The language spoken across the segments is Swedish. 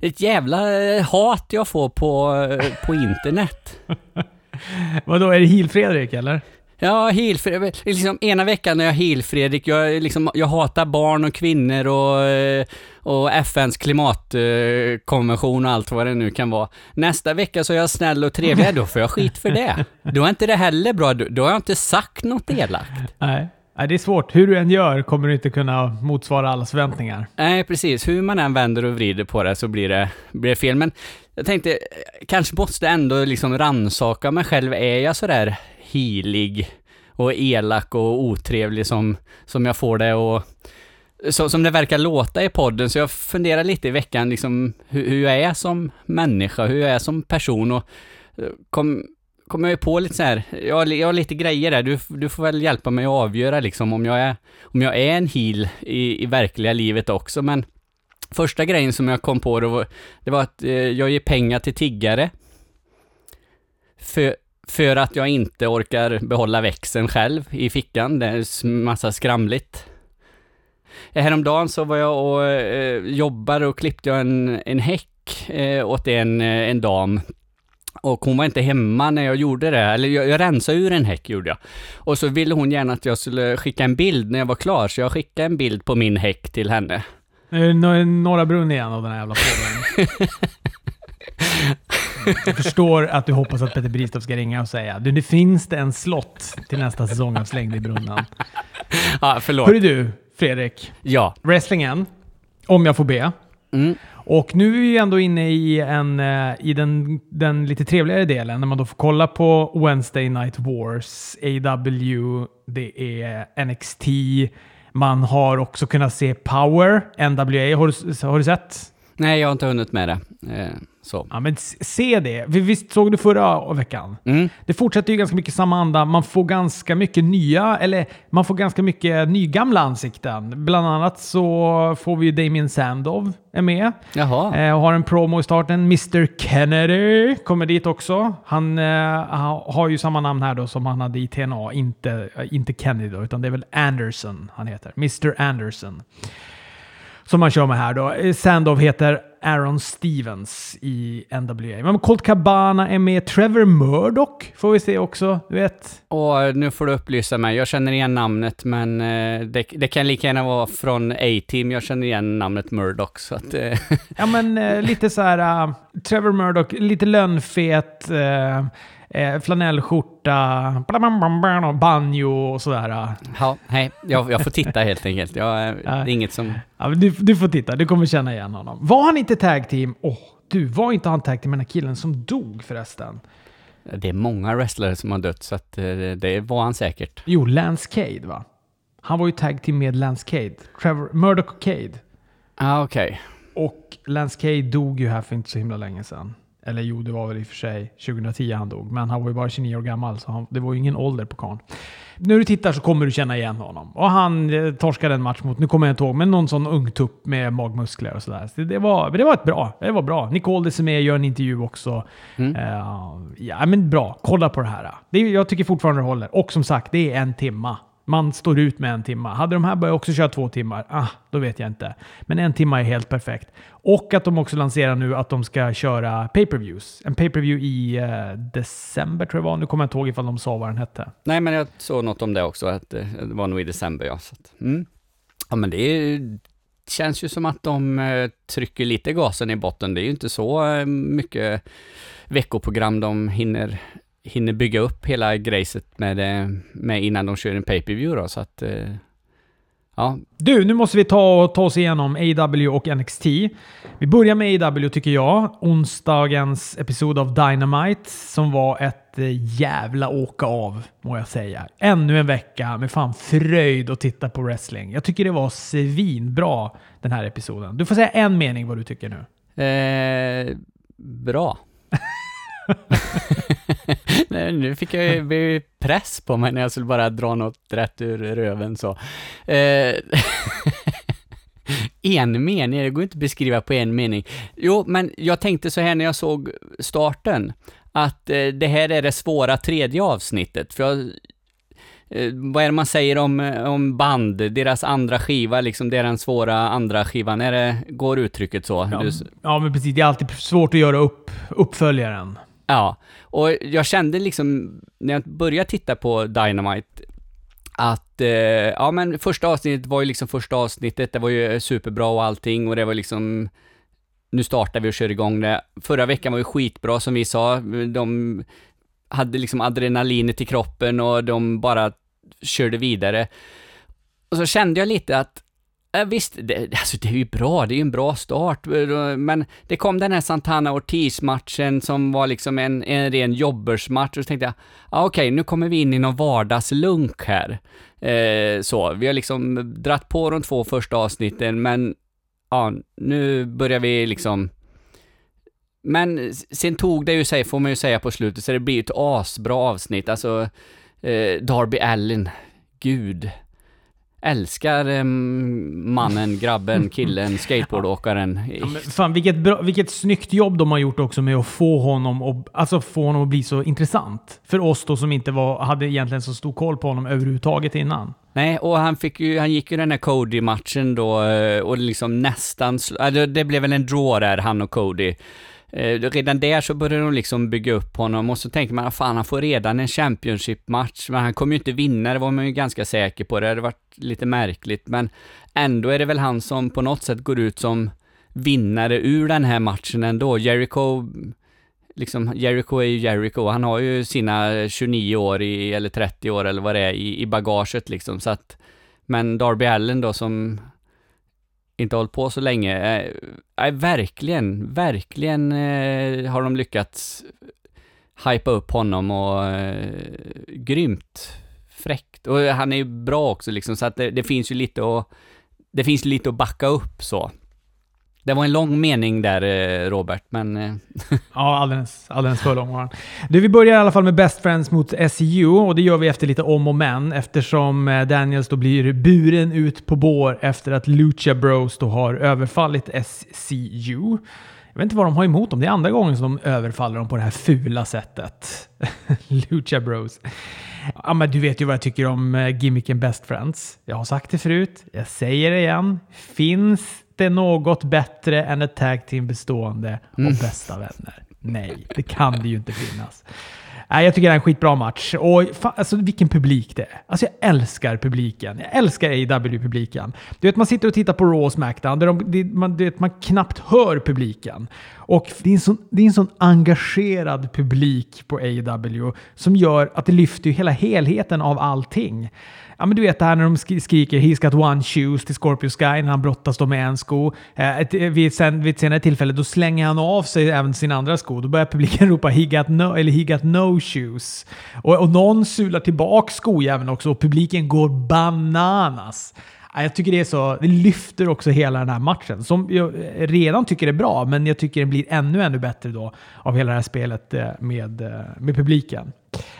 Ett jävla eh, hat jag får på, eh, på internet. Vadå, är det Heel-Fredrik eller? Ja, Heel-Fredrik. Liksom, ena veckan är jag Heel-Fredrik. Jag, liksom, jag hatar barn och kvinnor och, eh, och FNs klimatkonvention och allt vad det nu kan vara. Nästa vecka så är jag snäll och trevlig. Då får jag skit för det. Då är inte det heller bra. Då då har jag inte sagt något elakt. Nej. Nej, det är svårt. Hur du än gör kommer du inte kunna motsvara alla förväntningar. Nej, precis. Hur man än vänder och vrider på det så blir det, blir det fel. Men jag tänkte, kanske måste ändå liksom ransaka mig själv. Är jag sådär hilig och elak och otrevlig som, som jag får det och så, som det verkar låta i podden, så jag funderar lite i veckan liksom hur, hur jag är som människa, hur jag är som person och eh, kom, kom jag ju på lite så här, jag, har- jag har lite grejer där, du, du får väl hjälpa mig att avgöra liksom om jag är, om jag är en heal i, i verkliga livet också, men första grejen som jag kom på då, det var att eh, jag ger pengar till tiggare för, för att jag inte orkar behålla växeln själv i fickan, det är massa skramligt. Häromdagen så var jag och eh, jobbade och klippte jag en, en häck eh, åt en, eh, en dam. Och hon var inte hemma när jag gjorde det, eller jag, jag rensade ur en häck gjorde jag. Och så ville hon gärna att jag skulle skicka en bild när jag var klar, så jag skickade en bild på min häck till henne. Nu är Norra Brunn igen av den här jävla podden. Jag förstår att du hoppas att Peter Bristow ska ringa och säga du, nu finns det en slott till nästa säsong av Slängd i brunnen. Ja, förlåt. Hörru du, Fredrik. Ja. Wrestlingen, om jag får be. Mm. Och nu är vi ändå inne i, en, eh, i den, den lite trevligare delen när man då får kolla på Wednesday Night Wars, AW, det är NXT, man har också kunnat se Power, NWA. Har du, har du sett? Nej, jag har inte hunnit med det. Eh, så. Ja, men se det. Vi- Visst såg du förra veckan? Mm. Det fortsätter ju ganska mycket samma anda. Man får ganska mycket nya, eller man får ganska mycket nygamla ansikten. Bland annat så får vi ju Damien Sandow är med. Jaha. Eh, och har en promo i starten. Mr Kennedy kommer dit också. Han eh, ha- har ju samma namn här då som han hade i TNA. Inte, eh, inte Kennedy då, utan det är väl Anderson han heter. Mr Anderson. Som man kör med här då. Eh, Sandow heter Aaron Stevens i NWA. Men Colt Cabana är med. Trevor Murdoch får vi se också. Du vet. Och nu får du upplysa mig. Jag känner igen namnet, men eh, det, det kan lika gärna vara från A-Team. Jag känner igen namnet Murdoch, så att... Eh, Ja men eh, lite så här. eh, Trevor Murdoch, lite lönnfet. Uh, eh, flanellskjorta. Banjo och sådär. ja, nej, jag, jag får titta helt enkelt. Jag, eh, inget som... Ja, du, du får titta, du kommer känna igen honom. Var han inte tag team? Åh, du, var inte han tag team med den här killen som dog förresten? Det är många wrestlare som har dött, så att eh, det var han säkert. Jo, Lance Cade va? Han var ju tag team med Lance Cade. Trevor, Murdoch och Cade. Ah, okej. Och Lance Cade dog ju här för inte så himla länge sedan. Eller jo, det var väl i och för sig 2010 han dog. Men han var ju bara 29 år gammal, så han, det var ju ingen ålder på karln. När du tittar så kommer du känna igen honom. Och han eh, torskade en match mot, nu kommer jag inte ihåg, men någon sån ung tupp med magmuskler och sådär. Så det, var, det var ett bra. Det var bra. Nicole med gör en intervju också. Eh, ja, men bra. Kolla på det här. Det, jag tycker fortfarande det håller. Och som sagt, det är en timma. Man står ut med en timme. Hade de här börjat också köra två timmar, ah, då vet jag inte. Men en timme är helt perfekt. Och att de också lanserar nu att de ska köra pay-per-views. En pay-per-view i eh, december tror jag var. Nu kommer jag inte ihåg ifall de sa vad den hette. Nej, men jag såg något om det också, att eh, det var nog i december, ja. Så att, mm. Ja, men det är, känns ju som att de eh, trycker lite gasen i botten. Det är ju inte så eh, mycket veckoprogram de hinner, hinner bygga upp hela grejset med, eh, med innan de kör en pay-per-view då, så att... Eh, ja, Du, nu måste vi ta, ta oss igenom AW och NXT. Vi börjar med AW tycker jag. Onsdagens episod av Dynamite som var ett eh, jävla åka av, må jag säga. Ännu en vecka med fan fröjd att titta på wrestling. Jag tycker det var svinbra den här episoden. Du får säga en mening vad du tycker nu. eh, bra. Nej, nu fick jag ju press på mig när jag skulle bara dra något rätt ur röven så. Eh, en mening, det går inte att beskriva på en mening. Jo, men jag tänkte så här när jag såg starten, att eh, det här är det svåra tredje avsnittet, för jag, eh, vad är det man säger om, om band, deras andra skiva, liksom det är den svåra andra skivan, är det, går uttrycket så? Ja, Du, ja, men precis. Det är alltid svårt att göra upp uppföljaren ja, och jag kände liksom, när jag började titta på Dynamite, att, eh, ja men första avsnittet var ju liksom första avsnittet, det var ju superbra och allting och det var liksom, nu startar vi och kör igång det. Förra veckan var ju skitbra som vi sa, de hade liksom adrenalinet i kroppen och de bara körde vidare. Och så kände jag lite att, ja, visst, det, alltså det är ju bra, det är ju en bra start, men det kom den här Santana Ortiz-matchen som var liksom en, en ren jobbersmatch och så tänkte jag, ah, okej, nu kommer vi in i någon vardagslunk här. Eh, så, vi har liksom dratt på de två första avsnitten, men ja, nu börjar vi liksom men sen tog det ju sig, får man ju säga på slutet, så det blir ju ett asbra avsnitt. Alltså, eh, Darby Allen, gud. Älskar eh, mannen, grabben, killen, skateboardåkaren. Ja, men fan, vilket, bra, vilket snyggt jobb de har gjort också med att få honom, och, alltså få honom att bli så intressant. För oss då som inte var, hade egentligen så stor koll på honom överhuvudtaget innan. Nej, och han, fick ju, han gick ju den här Cody-matchen då eh, och liksom nästan... Alltså, det blev väl en draw där, han och Cody. Eh, redan där så började de liksom bygga upp honom och så tänker man, ah, fan han får redan en Championship-match, men han kommer ju inte vinna, det var man ju ganska säker på. Det hade varit lite märkligt, men ändå är det väl han som på något sätt går ut som vinnare ur den här matchen ändå. Jericho, liksom, Jericho är ju Jericho, han har ju sina 29 år i, eller 30 år eller vad det är i, i bagaget liksom, så att men Darby Allen då som inte hållit på så länge, Nej, verkligen, verkligen eh, har de lyckats hypa upp honom och eh, grymt fräckt. Och han är ju bra också liksom, så att det, det finns ju lite att, det finns lite att backa upp så. Det var en lång mening där, eh, Robert, men... Eh, ja, alldeles, alldeles för lång var den. Du, vi börjar i alla fall med Best Friends mot SCU och det gör vi efter lite om och men eftersom eh, Daniels då blir buren ut på bår efter att Lucha Bros då har överfallit SCU. Jag vet inte vad de har emot dem. Det är andra gången som de överfaller dem på det här fula sättet. Lucha Bros. Ja, men du vet ju vad jag tycker om gimmicken Best Friends. Jag har sagt det förut. Jag säger det igen. Finns det något bättre än ett tag team bestående av bästa vänner? Nej, det kan det ju inte finnas. Nej, jag tycker det är en skitbra match. Och fan, alltså, vilken publik det är. Alltså jag älskar publiken. Jag älskar AEW-publiken. Du vet, man sitter och tittar på Raw och Smackdown där de, det, man, du vet, man knappt hör publiken. Och det är, en sån, det är en sån engagerad publik på AEW som gör att det lyfter ju hela helheten av allting. Ja, men du vet det här när de skriker “He's got one shoes” till Scorpio Sky när han brottas då med en sko. Eh, ett, vid, sen, vid ett senare tillfälle då slänger han av sig även sin andra sko. Då börjar publiken ropa “He got no, eller “He got no shoes”. Och, och någon sular tillbaka skojäveln också och publiken går bananas. Jag tycker det är så, det lyfter också hela den här matchen. Som jag redan tycker är bra, men jag tycker den blir ännu, ännu bättre då av hela det här spelet eh, med, eh, med publiken.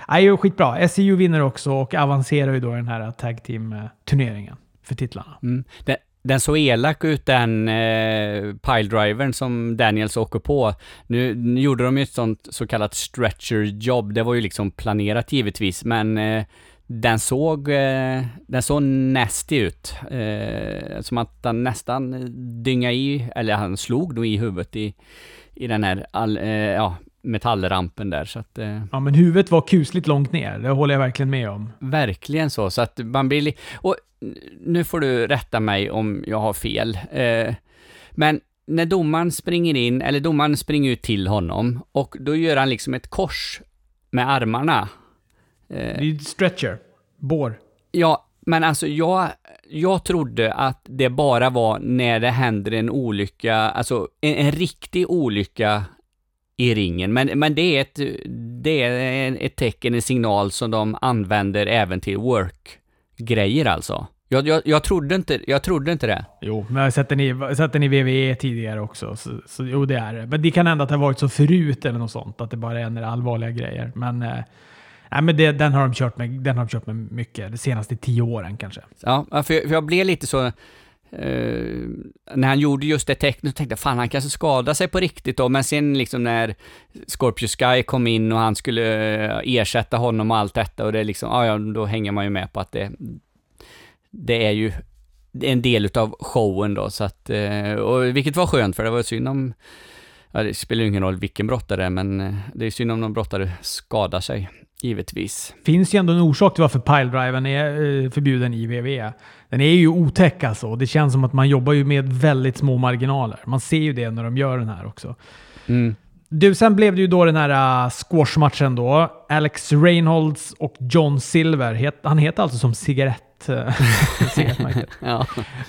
Nej, Det är skitbra. SEU vinner också och avancerar ju då i den här tag team-turneringen eh, för titlarna. Mm. Det den såg elak ut den eh, piledrivern som Daniels åker på. Nu, nu gjorde de ju ett sånt så kallat stretcher jobb. Det var ju liksom planerat givetvis, men eh, den såg, eh, den såg nasty ut. Eh, som att han nästan dynga i, eller han slog nog i huvudet i, i den här all, eh, ja, metallrampen där. Så att, eh, Ja, men huvudet var kusligt långt ner. Det håller jag verkligen med om. Verkligen så, så att man blir li- Och nu får du rätta mig om jag har fel. Eh, men när domaren springer in, eller domaren springer ut till honom, och då gör han liksom ett kors med armarna. Det är stretcher. Bår. Ja, men alltså jag, jag trodde att det bara var när det händer en olycka, alltså en, en riktig olycka i ringen. Men, men det är ett, det är en- ett tecken, en signal som de använder även till work-grejer alltså. Jag, jag, jag, trodde inte, jag trodde inte det. Jo, men jag har sett den i, sett den i WWE tidigare också. Så, så jo, det är det. Men det kan hända att det har varit så förut eller något sånt. Att det bara är när det är allvarliga grejer. Men, eh, nej, men det, den, har de kört med, den har de kört med mycket. De senaste tio åren kanske. Ja, för jag, för jag blev lite så... Uh, när han gjorde just det tecknet så tänkte jag fan han kanske skadade sig på riktigt då, men sen liksom när Scorpio Sky kom in och han skulle eh, ersätta honom och allt detta och det liksom, ja, ja då hänger man ju med på att det, det är ju en del utav showen då, så att, uh, och vilket var skönt för det var synd om, ja, det spelar ju ingen roll vilken brottare, men det är synd om någon brottare skadar sig, givetvis. finns ju ändå en orsak till varför piledriven är eh, förbjuden i WWE. Den är ju otäck alltså. Det känns som att man jobbar ju med väldigt små marginaler. Man ser ju det när de gör den här också. Mm. Du, sen blev det ju då den här uh, squashmatchen då. Alex Reynolds och John Silver. Het, han heter alltså som cigarett. Eh. Ja.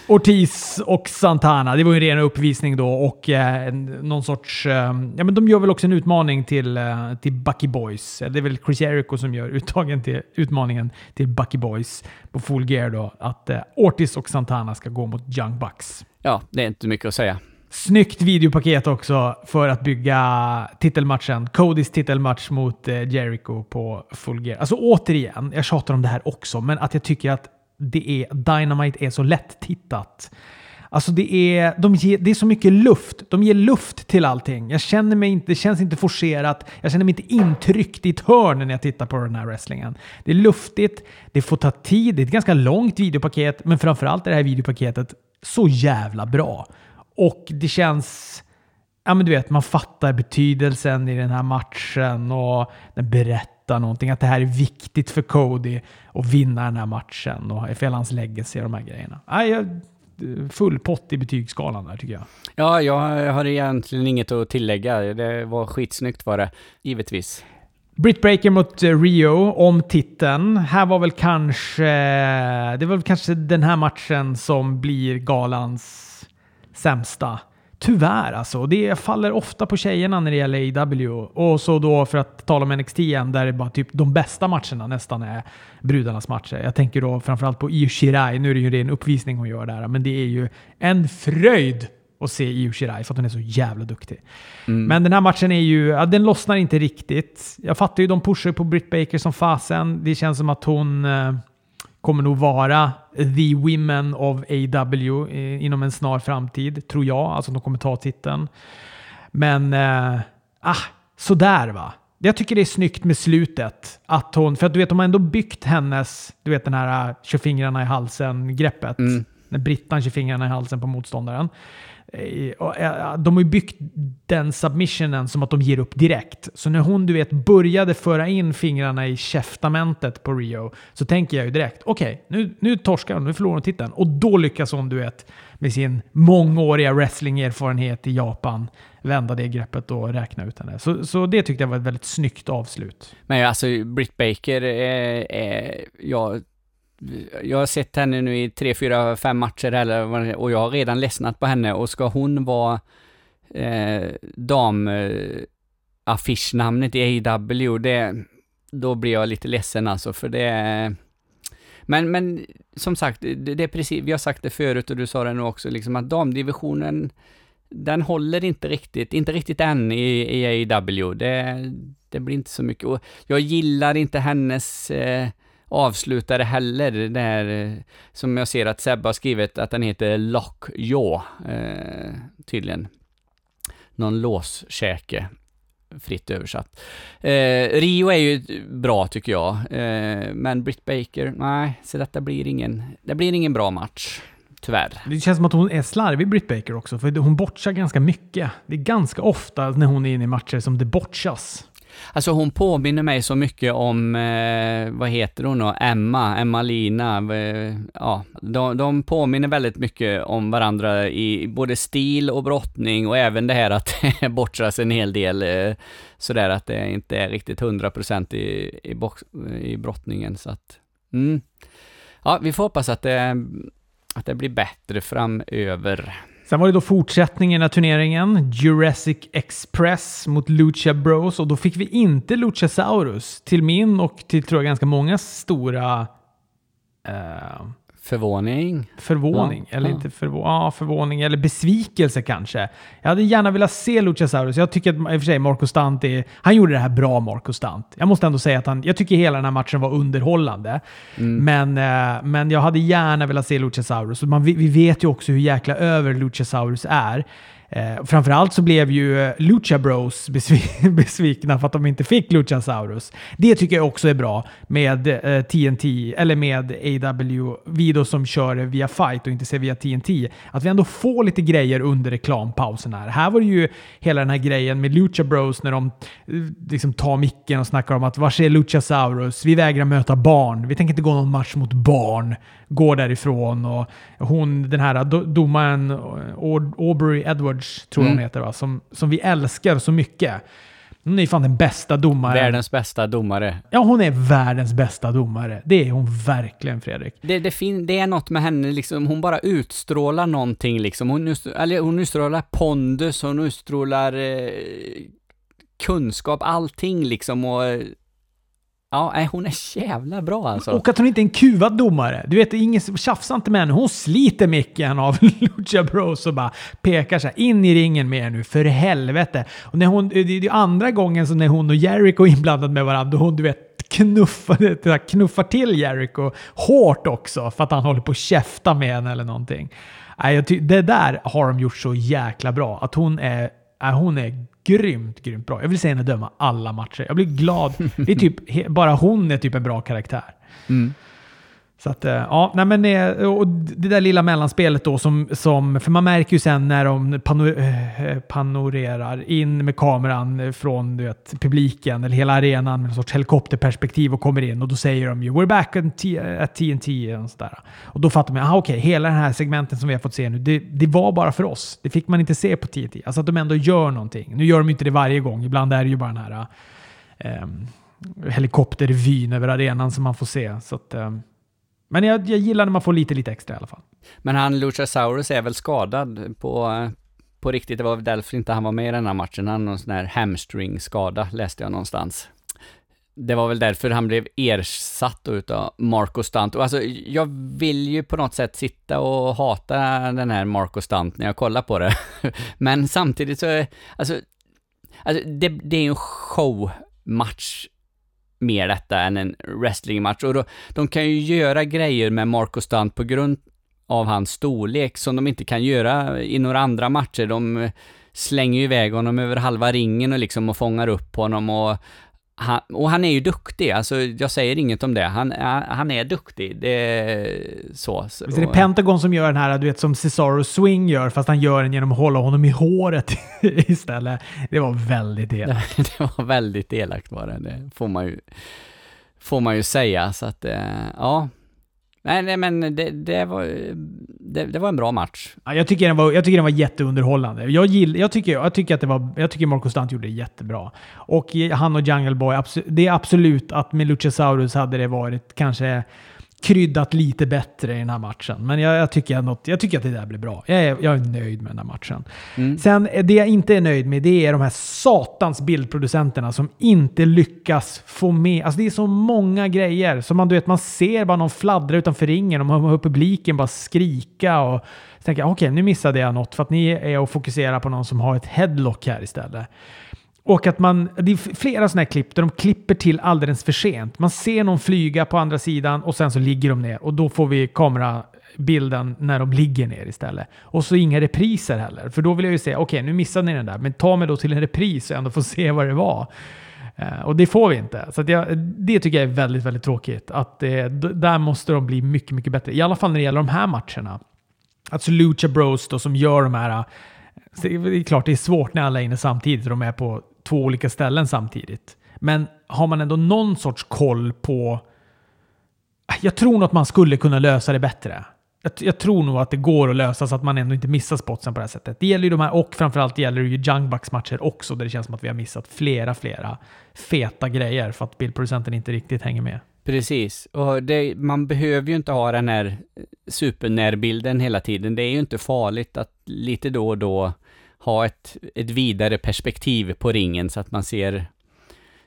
Ortiz och Santana. Det var ju en ren uppvisning då och eh, någon sorts... Eh, ja, men de gör väl också en utmaning till, eh, till Bucky Boys. Det är väl Chris Jericho som gör uttagen till, utmaningen till Bucky Boys på Full Gear då. Att eh, Ortiz och Santana ska gå mot Young Bucks. ja, det är inte mycket att säga. Snyggt videopaket också för att bygga titelmatchen. Codys titelmatch mot eh, Jericho på Full Gear. Alltså återigen, jag tjatar om det här också, men att jag tycker att det är, Dynamite är så lätt tittat. Alltså det är, de ger, det är så mycket luft. De ger luft till allting. Jag känner mig inte, det känns inte forcerat. Jag känner mig inte intryckt i ett hörn när jag tittar på den här wrestlingen. Det är luftigt, det får ta tid, det är ett ganska långt videopaket, men framförallt är det här videopaketet så jävla bra. Och det känns... Ja men du vet, man fattar betydelsen i den här matchen och den berättar någonting. Att det här är viktigt för Cody att vinna den här matchen och hela hans legacy och de här grejerna. Jag, full pott i betygsskalan där tycker jag. Ja, jag har egentligen inget att tillägga. Det var skitsnyggt var det, givetvis. Britt Breaker mot Rio om titeln. Här var väl kanske... Det var väl kanske den här matchen som blir galans sämsta. Tyvärr alltså. Det faller ofta på tjejerna när det gäller AW. Och så då för att tala om NXT igen, där det bara typ de bästa matcherna nästan är brudarnas matcher. Jag tänker då framförallt på Io Shirai. Nu är det ju en uppvisning hon gör där, men det är ju en fröjd att se Io Shirai för att hon är så jävla duktig. Men den här matchen är ju, ja, den lossnar inte riktigt. Jag fattar ju, de pushar på Britt Baker som fasen. Det känns som att hon eh, kommer nog vara the women of AW eh, inom en snar framtid, tror jag. Alltså de kommer ta titeln. Men, eh, ah, sådär va. Jag tycker det är snyggt med slutet. Att hon, för att du vet, de har ändå byggt hennes, du vet den här eh, 20 fingrarna i halsen-greppet. Mm. När Brittan 20 fingrarna i halsen på motståndaren. Eh, de har ju byggt den submissionen som att de ger upp direkt. Så när hon du vet började föra in fingrarna i käftamentet på Rio så tänker jag ju direkt okej, nu, nu torskar hon, nu förlorar hon titeln. Och då lyckas hon du vet med sin mångåriga wrestlingerfarenhet i Japan vända det greppet och räkna ut henne. Så, så det tyckte jag var ett väldigt snyggt avslut. Men alltså, Britt Baker är, är jag, jag har sett henne nu i tre, fyra, fem matcher eller, och jag har redan ledsnat på henne och ska hon vara eh, dam eh, affischnamnet i AW, det, då blir jag lite ledsen alltså, för det är men, men som sagt, det, det är precis, vi har sagt det förut och du sa det nu också, liksom att damdivisionen, den håller inte riktigt, inte riktigt än i, i AW. Det, det blir inte så mycket. Och jag gillar inte hennes eh, avslutare heller, det här eh, som jag ser att Sebbe har skrivit att den heter Lockjaw, eh, tydligen. Någon låskäke, fritt översatt. Eh, Rio är ju bra tycker jag, eh, men Britt Baker, nej, så detta blir ingen, det blir ingen bra match. Tyvärr. Det känns som att hon är slarvig, Britt Baker också, för hon botchar ganska mycket. Det är ganska ofta när hon är inne i matcher som det botchas. Alltså hon påminner mig så mycket om, eh, vad heter hon då, Emma, Emma-Lina, eh, ja, de, de påminner väldigt mycket om varandra i både stil och brottning och även det här att det bortras en hel del, eh, sådär att det inte är riktigt 100% i, i, box, i brottningen så att, mm. Ja, vi får hoppas att det, att det blir bättre framöver. Sen var det då fortsättningen av turneringen. Jurassic Express mot Lucha Bros. Och då fick vi inte Luchasaurus. Till min och till tror jag ganska många stora... Eh, Förvåning? Förvåning, Ja, eller ja. inte förvå ja, förvåning, eller besvikelse kanske. Jag hade gärna velat se Luchasaurus. Jag tycker att, i och för sig, Marco Stant är, Han gjorde det här bra, Marco Stant. Jag måste ändå säga att han... Jag tycker hela den här matchen var underhållande. Men, eh, men jag hade gärna velat se Luchasaurus. Man, vi, vi vet ju också hur jäkla över Luchasaurus är. Eh, framförallt så blev ju eh, Lucha Bros besvikna för att de inte fick Luchasaurus. Det tycker jag också är bra med eh, TNT, eller med AW, vi då som kör via Fight och inte ser via TNT. Att vi ändå får lite grejer under reklampausen här. Här var det ju hela den här grejen med Lucha Bros när de eh, liksom tar micken och snackar om att var är Luchasaurus? Vi vägrar möta barn. Vi tänker inte gå någon match mot barn. Går därifrån och hon, den här domaren eh, Aubrey Edward, Edwards, tror jag hon Mm. heter va? Som, som vi älskar så mycket. Hon är fan den bästa domaren. Världens bästa domare. Ja, hon är världens bästa domare. Det är hon verkligen, Fredrik. Det, det, fin- det är något med henne, liksom, hon bara utstrålar någonting liksom. Hon, utstrålar, eller, hon utstrålar pondus, hon utstrålar eh, kunskap, allting liksom och... Ja, nej, hon är jävla bra alltså. Och att hon inte är en kuvad domare. Du vet, ingen tjafsar inte med henne. Hon sliter micken av Lucha Bros och bara pekar så här, in i ringen med er nu, för helvete. Och när hon, det är ju andra gången som när hon och Jericho är inblandade med varandra, och hon du vet knuffar, knuffar till Jericho hårt också för att han håller på att käfta med henne eller någonting. Nej, det där har de gjort så jäkla bra. Att hon är, äh, hon är grymt, grymt bra. Jag vill se henne döma alla matcher. Jag blir glad. Det är typ, bara hon är typ en bra karaktär. Mm. Så att, eh, ja, nej men eh, och det där lilla mellanspelet då som, som för man märker ju sen när de pano, eh, panorerar in med kameran från du vet, publiken eller hela arenan med en sorts helikopterperspektiv och kommer in och då säger de ju “We're back at, TNT” och sådär. Och då fattar man, ah, okej, hela den här segmenten som vi har fått se nu, det, det var bara för oss. Det fick man inte se på TNT. Alltså att de ändå gör någonting. Nu gör de inte det varje gång. Ibland är det ju bara den här ehm, helikoptervyn över arenan som man får se. Så att, ehm, men jag, jag gillar när man får lite, lite extra i alla fall. Men han Luchasaurus är väl skadad på, på riktigt. Det var väl därför inte han var med i den här matchen. Han har någon sån här hamstring-skada, läste jag någonstans. Det var väl därför han blev ersatt då utav Marco Stunt. Och alltså, jag vill ju på något sätt sitta och hata den här Marco Stunt när jag kollar på det. Men samtidigt så, är- alltså, alltså det, det är ju en showmatch mer detta än en wrestlingmatch. Och då, de kan ju göra grejer med Marco Stunt på grund av hans storlek som de inte kan göra i några andra matcher. De eh, slänger ju iväg honom över halva ringen och liksom och fångar upp honom och han, och han är ju duktig, alltså jag säger inget om det. Han, är- han är duktig, det är så. så Visst är det Pentagon som gör den här, du vet som Cesaro Swing gör, fast han gör den genom att hålla honom i håret istället. Det var väldigt elakt. det var väldigt elakt var det, det får man ju, får man ju säga. Så att, eh, ja. Nej, nej men det, det, var, det, det var en bra match. Ja, jag, tycker den var, jag tycker den var jätteunderhållande. Jag, gill, jag, tycker, jag tycker att det var, jag tycker Marco Stant gjorde det jättebra. Och han och Jungle Boy, det är absolut att med Luchasaurus hade det varit kanske kryddat lite bättre i den här matchen. Men jag, jag, tycker, att, jag tycker att det där blev bra. Jag är, jag är nöjd med den här matchen. Mm. Sen, det jag inte är nöjd med, det är de här satans bildproducenterna som inte lyckas få med... Alltså det är så många grejer. Som man, du vet, man ser bara någon fladdra utanför ringen och man hör publiken bara skrika. Och tänker okej, nu missade jag något för att ni är och fokuserar på någon som har ett headlock här istället. Och att man, det är flera sådana här klipp där de klipper till alldeles för sent. Man ser någon flyga på andra sidan och sen så ligger de ner och då får vi kamerabilden när de ligger ner istället. Och så inga repriser heller. För då vill jag ju säga, okej nu missade ni den där, men ta mig då till en repris så jag ändå får se vad det var. Eh, och det får vi inte. Så att jag, det tycker jag är väldigt, väldigt tråkigt. Att eh, där måste de bli mycket, mycket bättre. I alla fall när det gäller de här matcherna. Alltså Lucha Bros då som gör de här... Eh, det är klart det är svårt när alla är inne samtidigt och de är på två olika ställen samtidigt. Men har man ändå någon sorts koll på... Jag tror nog att man skulle kunna lösa det bättre. Jag, jag tror nog att det går att lösa så att man ändå inte missar spotsen på det här sättet. Det gäller ju de här och framförallt gäller det ju Young Bucks matcher också där det känns som att vi har missat flera, flera feta grejer för att bildproducenten inte riktigt hänger med. Precis, och det, man behöver ju inte ha den här supernärbilden hela tiden. Det är ju inte farligt att lite då och då ha ett, ett vidare perspektiv på ringen så att man ser,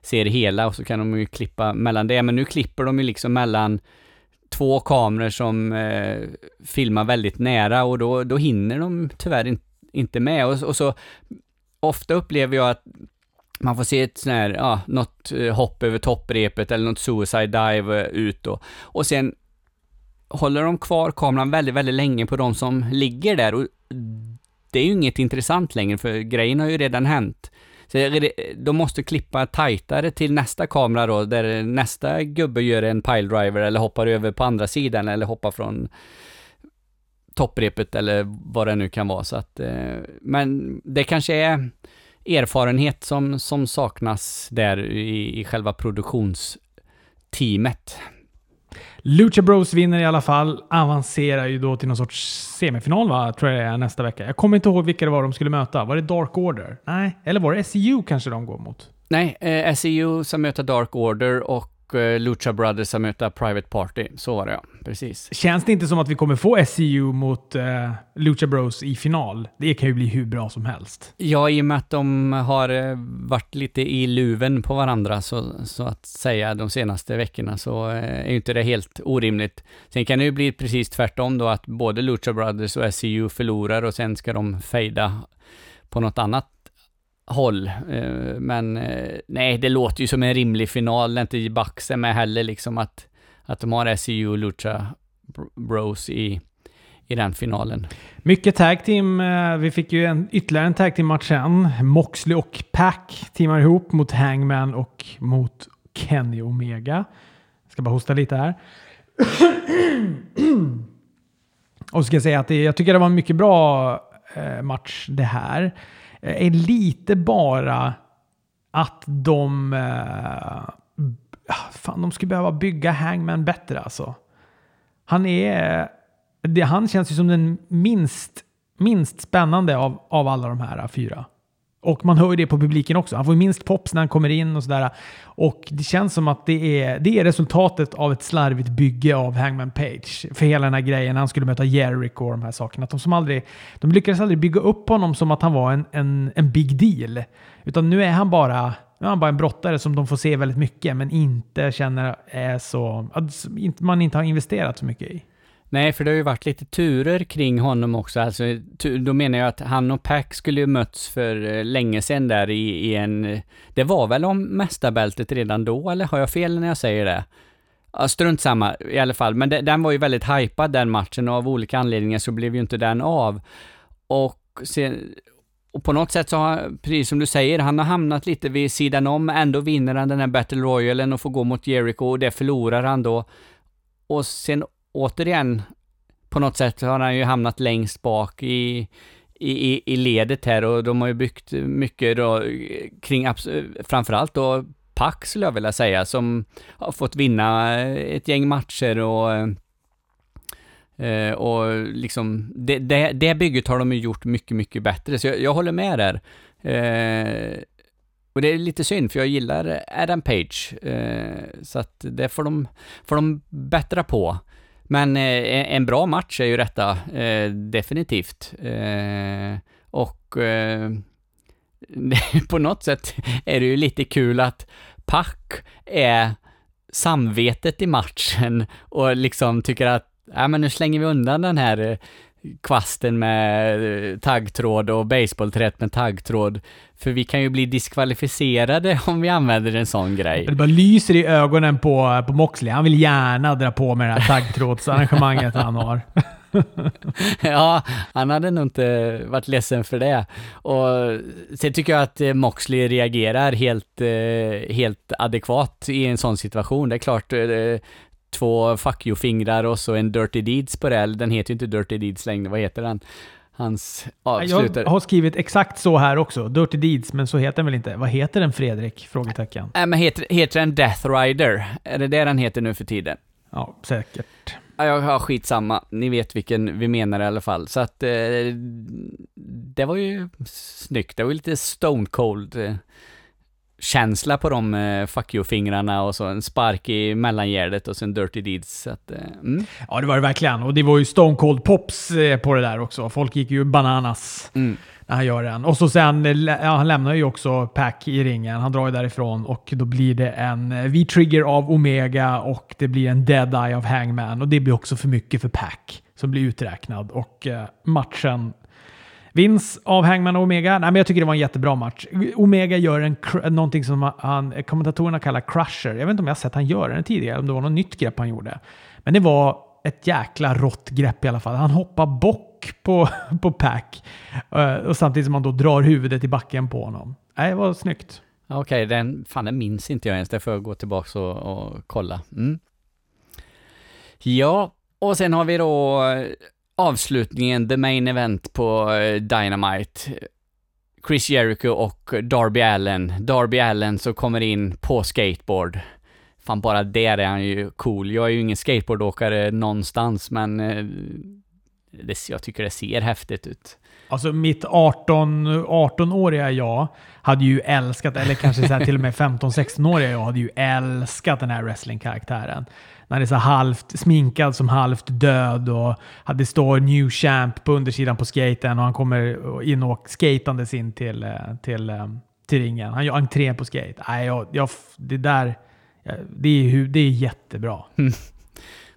ser hela och så kan de ju klippa mellan det. Men nu klipper de ju liksom mellan två kameror som eh, filmar väldigt nära och då, då hinner de tyvärr in, inte med. Och, och, så ofta upplever jag att man får se ett sån här, ja, något eh, hopp över topprepet eller något suicide dive eh, ut då. Och sen håller de kvar kameran väldigt, väldigt länge på de som ligger där och det är ju inget intressant längre för grejen har ju redan hänt. Så de måste klippa tajtare till nästa kamera då, där nästa gubbe gör en piledriver eller hoppar över på andra sidan eller hoppar från topprepet eller vad det nu kan vara. Så att, eh, men det kanske är erfarenhet som, som saknas där i, i själva produktionsteamet. Lucha Bros vinner i alla fall. Avancerar ju då till någon sorts semifinal va? Tror jag det är nästa vecka. Jag kommer inte ihåg vilka det var de skulle möta. Var det Dark Order? Nej. Eller var det SEU kanske de går mot? Nej, eh, SEU som möter Dark Order och Lucha Brothers som möter Private Party. Så var det ja, precis. Känns det inte som att vi kommer få SCU mot uh, Lucha Bros i final? Det kan ju bli hur bra som helst. Ja, i och med att de har uh, varit lite i luven på varandra, så, så att säga, de senaste veckorna, så uh, är ju inte det helt orimligt. Sen kan det ju bli precis tvärtom då, att både Lucha Brothers och SCU förlorar och sen ska de fejda på något annat håll. Eh, men eh, nej, det låter ju som en rimlig final när inte Bucks är med heller, liksom att, att de har SEU och Lucha Bros i, i den finalen. Mycket tag team. Eh, vi fick ju en, ytterligare en tag team match sen. Moxley och Pack teamar ihop mot Hangman och mot Kenny Omega. Jag ska bara hosta lite här. och så ska jag säga att det, jag tycker det var en mycket bra match det här Eh, är lite bara att de... Eh, ah, fan, de skulle behöva bygga Hangman bättre alltså. Han är... Det, han känns ju som den minst, minst spännande av, av alla de här fyra. Och man hör ju det på publiken också. Han får minst pops när han kommer in och sådär. Och det känns som att det är, det är resultatet av ett slarvigt bygge av Hangman Page. För hela den här grejen, han skulle möta Jericho och de här sakerna. Att de, som aldrig, de lyckades aldrig bygga upp honom som att han var en, en, en big deal. Utan nu är han bara nu är han bara en brottare som de får se väldigt mycket, men inte känner är så... Att man inte har investerat så mycket i. Nej, för det har ju varit lite turer kring honom också. Alltså, då menar jag att han och Pack skulle ju mötts för eh, länge sedan där i, i en... Eh, det var väl om mästarbältet redan då, eller har jag fel när jag säger det? Ja, strunt samma i alla fall, men de, den var ju väldigt hypad den matchen och av olika anledningar så blev ju inte den av. Och, sen, och på något sätt så har, precis som du säger, han har hamnat lite vid sidan om, ändå vinner han den här Battle Royalen och får gå mot Jericho och det förlorar han då. Och sen återigen, på något sätt har han ju hamnat längst bak i, i, i ledet här och de har ju byggt mycket då kring, framförallt då Pax skulle jag vilja säga, som har fått vinna eh, ett gäng matcher och eh, och liksom, det, det, det bygget har de ju gjort mycket, mycket bättre, så jag, jag håller med där. Eh, och det är lite synd, för jag gillar Adam Page, eh, så att det får de, får de bättra på. Men eh, e-, en bra match är ju detta, eh, definitivt. Eh, och eh, på något sätt är det ju lite kul att Pack är samvetet i matchen och liksom tycker att ja, men nu slänger vi undan den här eh, kvasten med eh, taggtråd och baseballträtt med taggtråd. För vi kan ju bli diskvalificerade om vi använder en sån grej. Det bara lyser i ögonen på, på Moxley. Han vill gärna dra på med det här taggtrådsarrangemanget han har. ja, han hade nog inte varit ledsen för det. Och sen tycker jag att eh, Moxley reagerar helt, eh, helt adekvat i en sån situation. Det är klart, två fuck you-fingrar och så en Dirty Deeds på det. Den heter ju inte Dirty Deeds längre, vad heter den? Hans avslutare. Jag har skrivit exakt så här också. Dirty Deeds, men så heter den väl inte? Vad heter den Fredrik? Frågetecken. Nej, men heter, heter den Death Rider? Är det det den heter nu för tiden? Ja, säkert. Ja, jag har skitsamma. Ni vet vilken vi menar i alla fall. Så att eh, det var ju snyggt. Det var lite Stone Cold. Känsla på de eh, fuck you-fingrarna och så en spark i mellangärdet och sen dirty deeds. Så att, eh, mm. Ja, det var det verkligen. Och det var ju Stone Cold Pops eh, på det där också. Folk gick ju bananas Mm. när han gör den. Och så sen, ja, han lämnar ju också Pack i ringen. Han drar ju därifrån och då blir det en V-trigger av Omega och det blir en Dead Eye av Hangman. Och det blir också för mycket för Pack som blir uträknad. Och matchen Vinst av Hangman och Omega. Nej, men jag tycker det var en jättebra match. Omega gör en, någonting som han, kommentatorerna kallar crusher. Jag vet inte om jag har sett han göra den tidigare, om det var något nytt grepp han gjorde. Men det var ett jäkla rått grepp i alla fall. Han hoppar bock på, på Pack eh, och samtidigt som han då drar huvudet i backen på honom. Nej, det var snyggt. Okej, den, fan den minns inte jag ens. Det får jag gå tillbaka och, och kolla. Mm. Ja, och sen har vi då avslutningen, the main event på eh, Dynamite. Chris Jericho och Darby Allen. Darby Allen som kommer in på skateboard. Fan, bara där är han ju cool. Jag är ju ingen skateboardåkare någonstans, men eh, det, jag tycker det ser häftigt ut. Alltså mitt 18, 18-åriga jag hade ju älskat, eller kanske så till och med 15-16-åriga jag hade ju älskat den här wrestling-karaktären. När det är så halvt sminkad som halvt död och hade står new champ på undersidan på skaten och han kommer in och skatandes in till, eh, till, eh, till ringen. Han gör entré på skate. Nej, jag, jag, det där, det är, det är jättebra.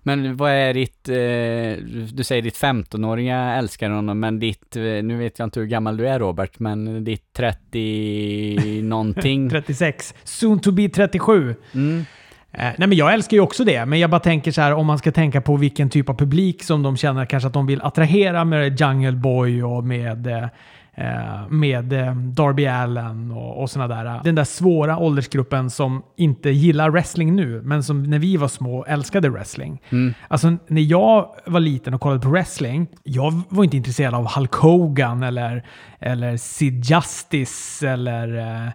Men vad är ditt, eh, du säger ditt 15-åriga älskar honom, men ditt, eh, nu vet jag inte hur gammal du är Robert, men ditt 30 någonting. 36. Soon to be 37. Mm. Eh, nej men jag älskar ju också det, men jag bara tänker så här om man ska tänka på vilken typ av publik som de känner kanske att de vill attrahera med Jungle Boy och med, eh, med eh, Darby Allen och, och såna där. Den där svåra åldersgruppen som inte gillar wrestling nu, men som när vi var små älskade wrestling. Mm. Alltså när jag var liten och kollade på wrestling, jag var inte intresserad av Hulk Hogan eller, eller Sid Justice eller eh, eh,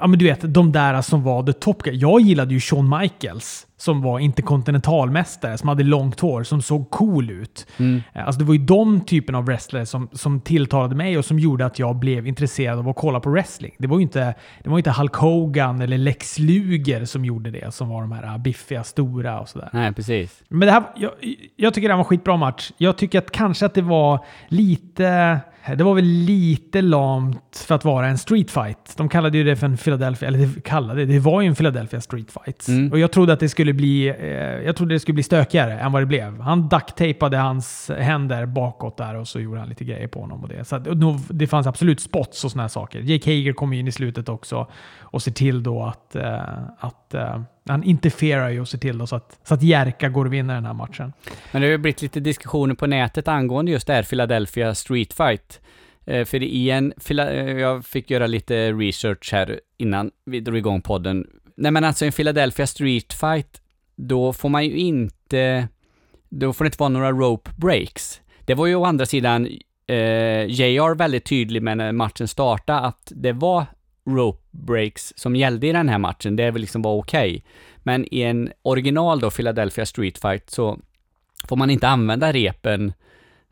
ja men du vet, de där som var the top guy. Jag gillade ju Shawn Michaels som var interkontinentalmästare, som hade långt hår, som såg cool ut. Mm. Eh, Alltså det var ju de typen av wrestlare som, som tilltalade mig och som gjorde att jag blev intresserad av att kolla på wrestling. Det var ju inte, det var inte Hulk Hogan eller Lex Luger som gjorde det, som var de här äh, biffiga, stora och sådär. Nej, precis. Men det här, jag, jag tycker det här var en skitbra match. Jag tycker att kanske att det var lite... Det var väl lite lamt för att vara en street fight. De kallade ju det för en Philadelphia, eller det kallade det var ju en Philadelphia street fight. Mm. Och jag trodde att det skulle bli, eh, jag trodde det skulle bli stökigare än vad det blev. Han ducktapade hans händer bakåt där och så gjorde han lite grejer på honom och det. Så att, och det fanns absolut spots och såna här saker. Jake Hager kommer in i slutet också och ser till då att, eh, att eh, han interferar ju och ser till då så att, så att Jerka går och vinner den här matchen. Men det har ju blivit lite diskussioner på nätet angående just det här Philadelphia Street Fight. Eh, för i en, eh, jag fick göra lite research här innan vi drog igång podden. Nej men alltså en Philadelphia Street Fight, då får man ju inte, då får det inte vara några rope breaks. Det var ju å andra sidan eh, JR väldigt tydlig med när matchen startade att det var rope breaks som gällde i den här matchen. Det väl liksom var okej. Men i en original då, Philadelphia Street Fight, så får man inte använda repen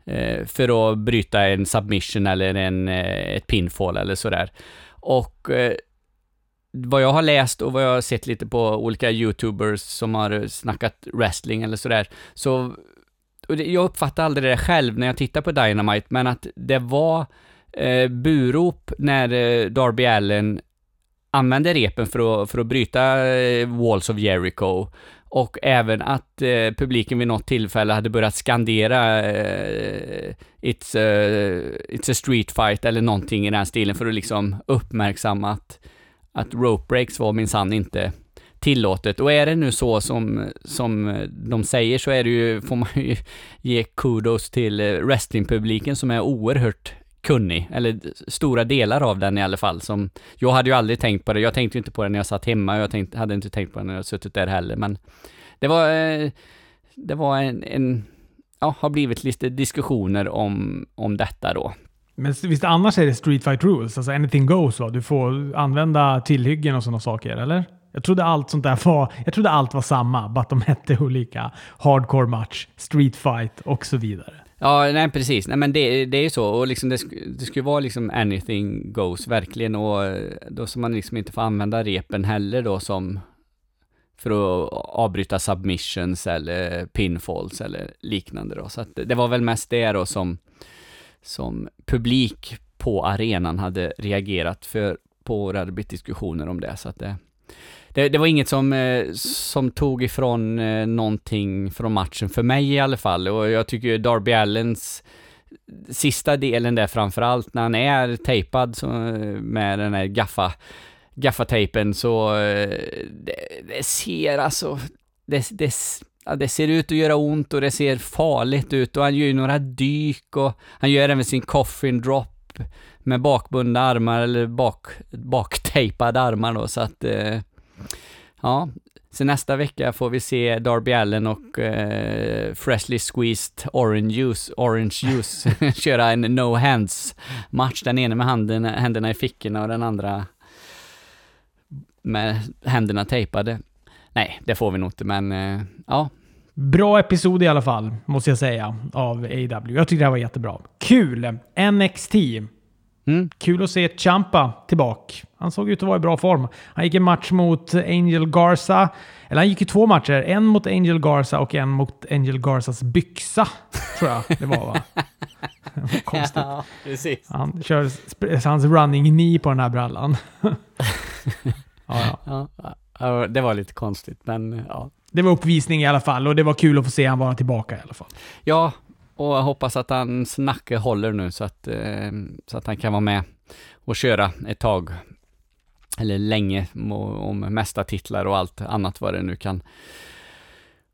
eh, för att bryta en submission eller en, eh, ett pinfall eller sådär. Och eh, vad jag har läst och vad jag har sett lite på olika YouTubers som har snackat wrestling eller sådär, så och det, jag uppfattade aldrig det själv när jag tittade på Dynamite, men att det var eh, burop när eh, Darby Allen använde repen för att, för att bryta eh, Walls of Jericho. Och även att eh, publiken vid något tillfälle hade börjat skandera eh, it's, a, it's a street fight eller någonting i den stilen för att liksom uppmärksamma att, att rope breaks var minsann inte tillåtet. Och är det nu så som, som de säger så är det ju, får man ju ge kudos till eh, wrestlingpubliken som är oerhört kunnig, eller stora delar av den i alla fall. Som, jag hade ju aldrig tänkt på det, jag tänkte ju inte på det när jag satt hemma, jag tänkte, hade inte tänkt på det när jag suttit där heller, men det var, eh, det var en, en ja, har blivit lite diskussioner om, om detta då. Men visst annars är det street fight rules? Alltså anything goes va? Du får använda tillhyggen och sådana saker, eller? Jag trodde allt sånt där var, jag trodde allt var samma, bara att de hette olika. Hardcore match, street fight och så vidare. Ja, nej precis. Nej men det, det är ju så. Och liksom det, sk- det skulle vara liksom anything goes verkligen. Och eh, då ska man liksom inte få använda repen heller då som för att avbryta submissions eller pinfalls eller liknande då. Så att det var väl mest det då som, som publik på arenan hade reagerat för på det hade blivit diskussioner om det. Så att det, det, det var inget som, eh, som tog ifrån eh, någonting från matchen för mig i alla fall. Och jag tycker ju Darby Allens sista delen där framförallt när han är tejpad så, eh, med den här gaffa gaffatejpen så eh, det, det ser alltså, det, det, ja, det ser ut att göra ont och det ser farligt ut och han gör ju några dyk och han gör även sin coffin drop med bakbundna armar eller bak, baktejpade armar då så att eh, ja, så nästa vecka får vi se Darby Allen och eh, Freshly Squeezed Orange Juice, Orange Juice köra en no hands match. Den ena med handen, händerna i fickorna och den andra med händerna tejpade. Nej, det får vi nog inte, men eh, ja. Bra episod i alla fall, måste jag säga, av AW. Jag tycker det här var jättebra. Kul! NXT. Mm. Kul att se Champa tillbaka. Han såg ut att vara i bra form. Han gick en match mot Angel Garza. Eller han gick ju två matcher. En mot Angel Garza och en mot Angel Garzas byxa. Tror jag det var va? Konstigt. Ja, precis. Han kör hans running knee på den här brallan. ja. Ja, ja, det var lite konstigt, men ja. Det var uppvisning i alla fall och det var kul att få se han vara tillbaka i alla fall. Ja, och jag hoppas att hans nacke håller nu så att, eh, så att han kan vara med och köra ett tag. Eller länge om mesta titlar och allt annat vad det nu kan,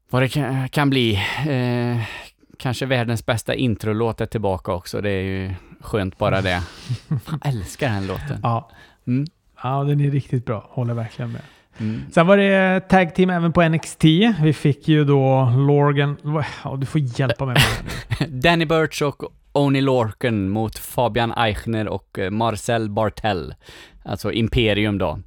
vad det kan, kan bli. Eh, kanske världens bästa introlåt är tillbaka också. Det är ju skönt bara det. Fan, jag älskar den låten. Ja. Mm. ja, den är riktigt bra. Håller verkligen med. Mm. Sen var det tag team även på NXT. Vi fick ju då Lorgan... Ja, du får hjälpa mig med. Danny Burch och Oni Lorcan mot Fabian Eichner och eh, Marcel Bartel. Alltså Imperium då.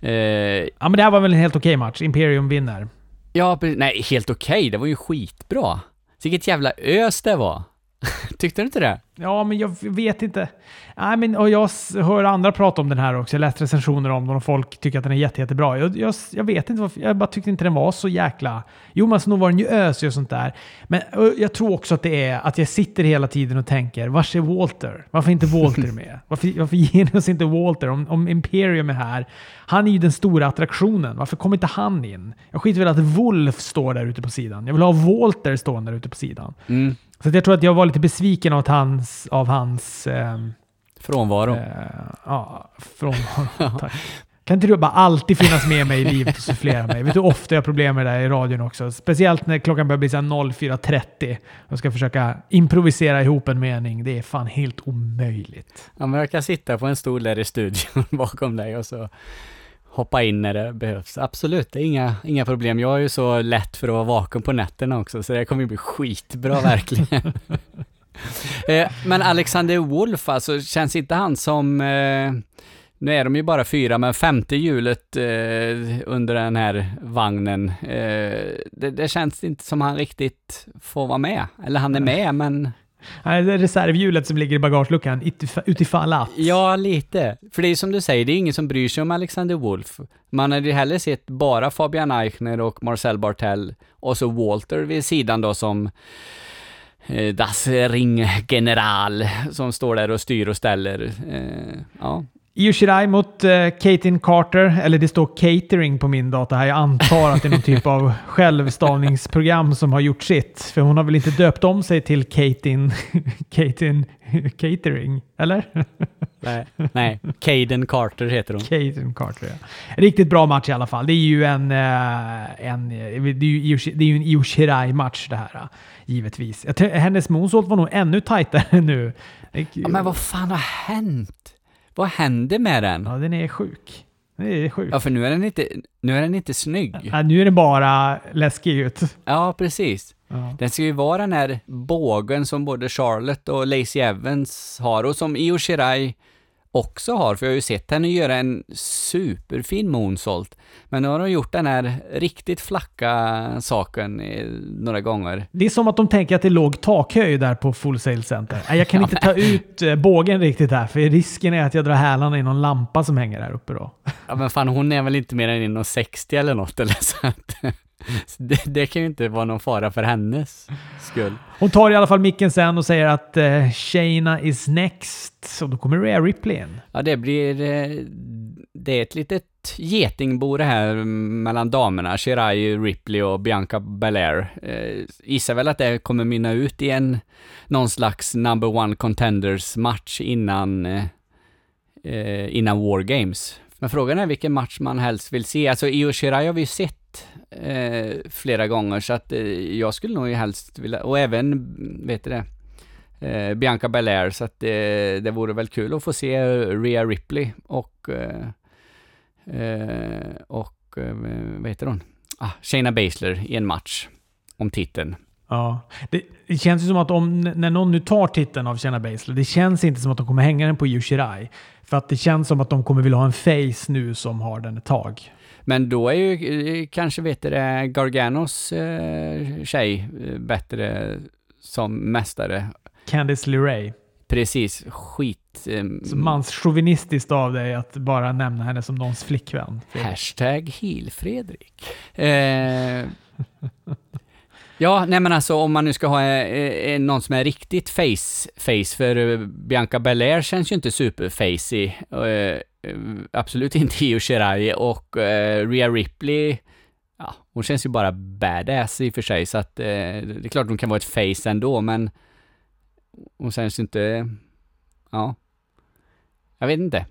Eh, Ja, men det här var väl en helt okej match. Imperium vinner. ja, nej, helt okej. Det var ju skitbra. Vilket jävla ös det var. Tyckte du inte det? Ja, men jag vet inte. Nej, men, och jag hör andra prata om den här också. Jag läste recensioner om den och folk tycker att den är jätte, jättebra. Jag, jag, jag vet inte varför. Jag bara tyckte inte den var så jäkla... Jo, men så nog var den ju ösig och sånt där. Men jag tror också att det är att jag sitter hela tiden och tänker, var är Walter? Varför är inte Walter med? Varför, varför ger oss inte Walter? Om, om Imperium är här, han är ju den stora attraktionen. Varför kommer inte han in? Jag skiter väl att Wolf står där ute på sidan. Jag vill ha Walter stående där ute på sidan. Mm. Så att jag tror att jag var lite besviken av hans, av hans ehm, Frånvaro. eh, ja, frånvaro. Tack. Kan inte du bara alltid finnas med mig i livet och sufflera mig? Vet du hur ofta jag har problem med det här i radion också? Speciellt när klockan börjar bli så här 04.30. Jag ska försöka improvisera ihop en mening. Det är fan helt omöjligt. Ja, men jag kan sitta på en stol där i studion bakom dig och så hoppa in när det behövs. Absolut, det är inga, inga problem. Jag är ju så lätt för att vara vaken på nätterna också, så det kommer ju bli skitbra verkligen. eh, men Alexander Wolf, alltså, känns inte han som... Eh, nu är de ju bara fyra, men femte hjulet eh, under den här vagnen. Eh, det, det känns inte som han riktigt får vara med. Eller han är med, men... Nej, Det är reservhjulet som ligger i bagageluckan utif- utifall att. Ja, lite. För det är som du säger, det är ingen som bryr sig om Alexander Wolf. Man hade ju hellre sett bara Fabian Eichner och Marcel Bartel och så Walter vid sidan då som Eh, das Ring General, som står där och styr och ställer. Eh, ja. Io Shirai mot eh, Katin Carter, eller det står catering på min data här. Jag antar att det är någon typ av självstavningsprogram som har gjort sitt. För hon har väl inte döpt om sig till Katin, Katin Catering, eller? Nej, nej. Caden Carter heter hon. Caitlyn Carter, ja. Riktigt bra match i alla fall. Det är ju en, eh, en, det är ju, Io- det är ju en Io Shirai-match det här, eh, givetvis. Hennes moonsault var nog ännu tajtare nu. Ja, men vad fan har hänt? Vad hände med den? Ja, den är sjuk. Den är sjuk. Ja, för nu är den inte, nu är den inte snygg. Ja, nu är den bara läskig ut. Ja, precis. Ja. Den ska ju vara den här bågen som både Charlotte och Lacey Evans har och som Io Shirai också har, för jag har ju sett henne göra en superfin moonsault. Men nu har hon gjort den här riktigt flacka saken några gånger. Det är som att de tänker att det är låg takhöjd där på Full Sail Center. Jag kan inte ta ut eh, bågen riktigt här, för risken är att jag drar hälarna i någon lampa som hänger där uppe då. Ja men fan, hon är väl inte mer än 1,60 eller något eller så det, det kan ju inte vara någon fara för hennes skull. Hon tar i alla fall micken sen och säger att eh, Shayna is next. Så då kommer Rhea Ripley in. Ja, det blir... eh, Det är ett litet getingbo det här mellan damerna. Shirai, Ripley och Bianca Belair. Eh, gissar väl att det kommer mynna ut i en någon slags number one contenders match innan, eh, eh, innan War Games. Men frågan är vilken match man helst vill se. Alltså Io Shirai har vi ju sett eh, flera gånger så att eh, jag skulle nog ju helst vilja, och även, vet du det, eh, Bianca Belair så att det, det vore väl kul att få se Rhea Ripley och eh, eh, och eh, vad heter hon? Ah, Shayna Baszler i en match om titeln. Ja. Det, det känns ju som att om, när någon nu tar titeln av Shayna Baszler, det känns inte som att de kommer hänga den på Io Shirai. För att det känns som att de kommer vilja ha en face nu som har den ett tag. Men då är ju eh, kanske, vet det, Garganos eh, tjej eh, bättre som mästare. Candice LeRae. Precis, skit... Eh, manschauvinistiskt av dig att bara nämna henne som någons flickvän. Hashtag heal-Fredrik. Eh, ja, nej men alltså om man nu ska ha eh, eh, någon som är riktigt face, face för eh, Bianca Belair känns ju inte superfacey. Eh, eh, absolut inte Io Shirai och eh, Rhea Ripley, ja, hon känns ju bara badass i och för sig så att eh, det är klart hon kan vara ett face ändå men hon känns ju inte, ja, jag vet inte.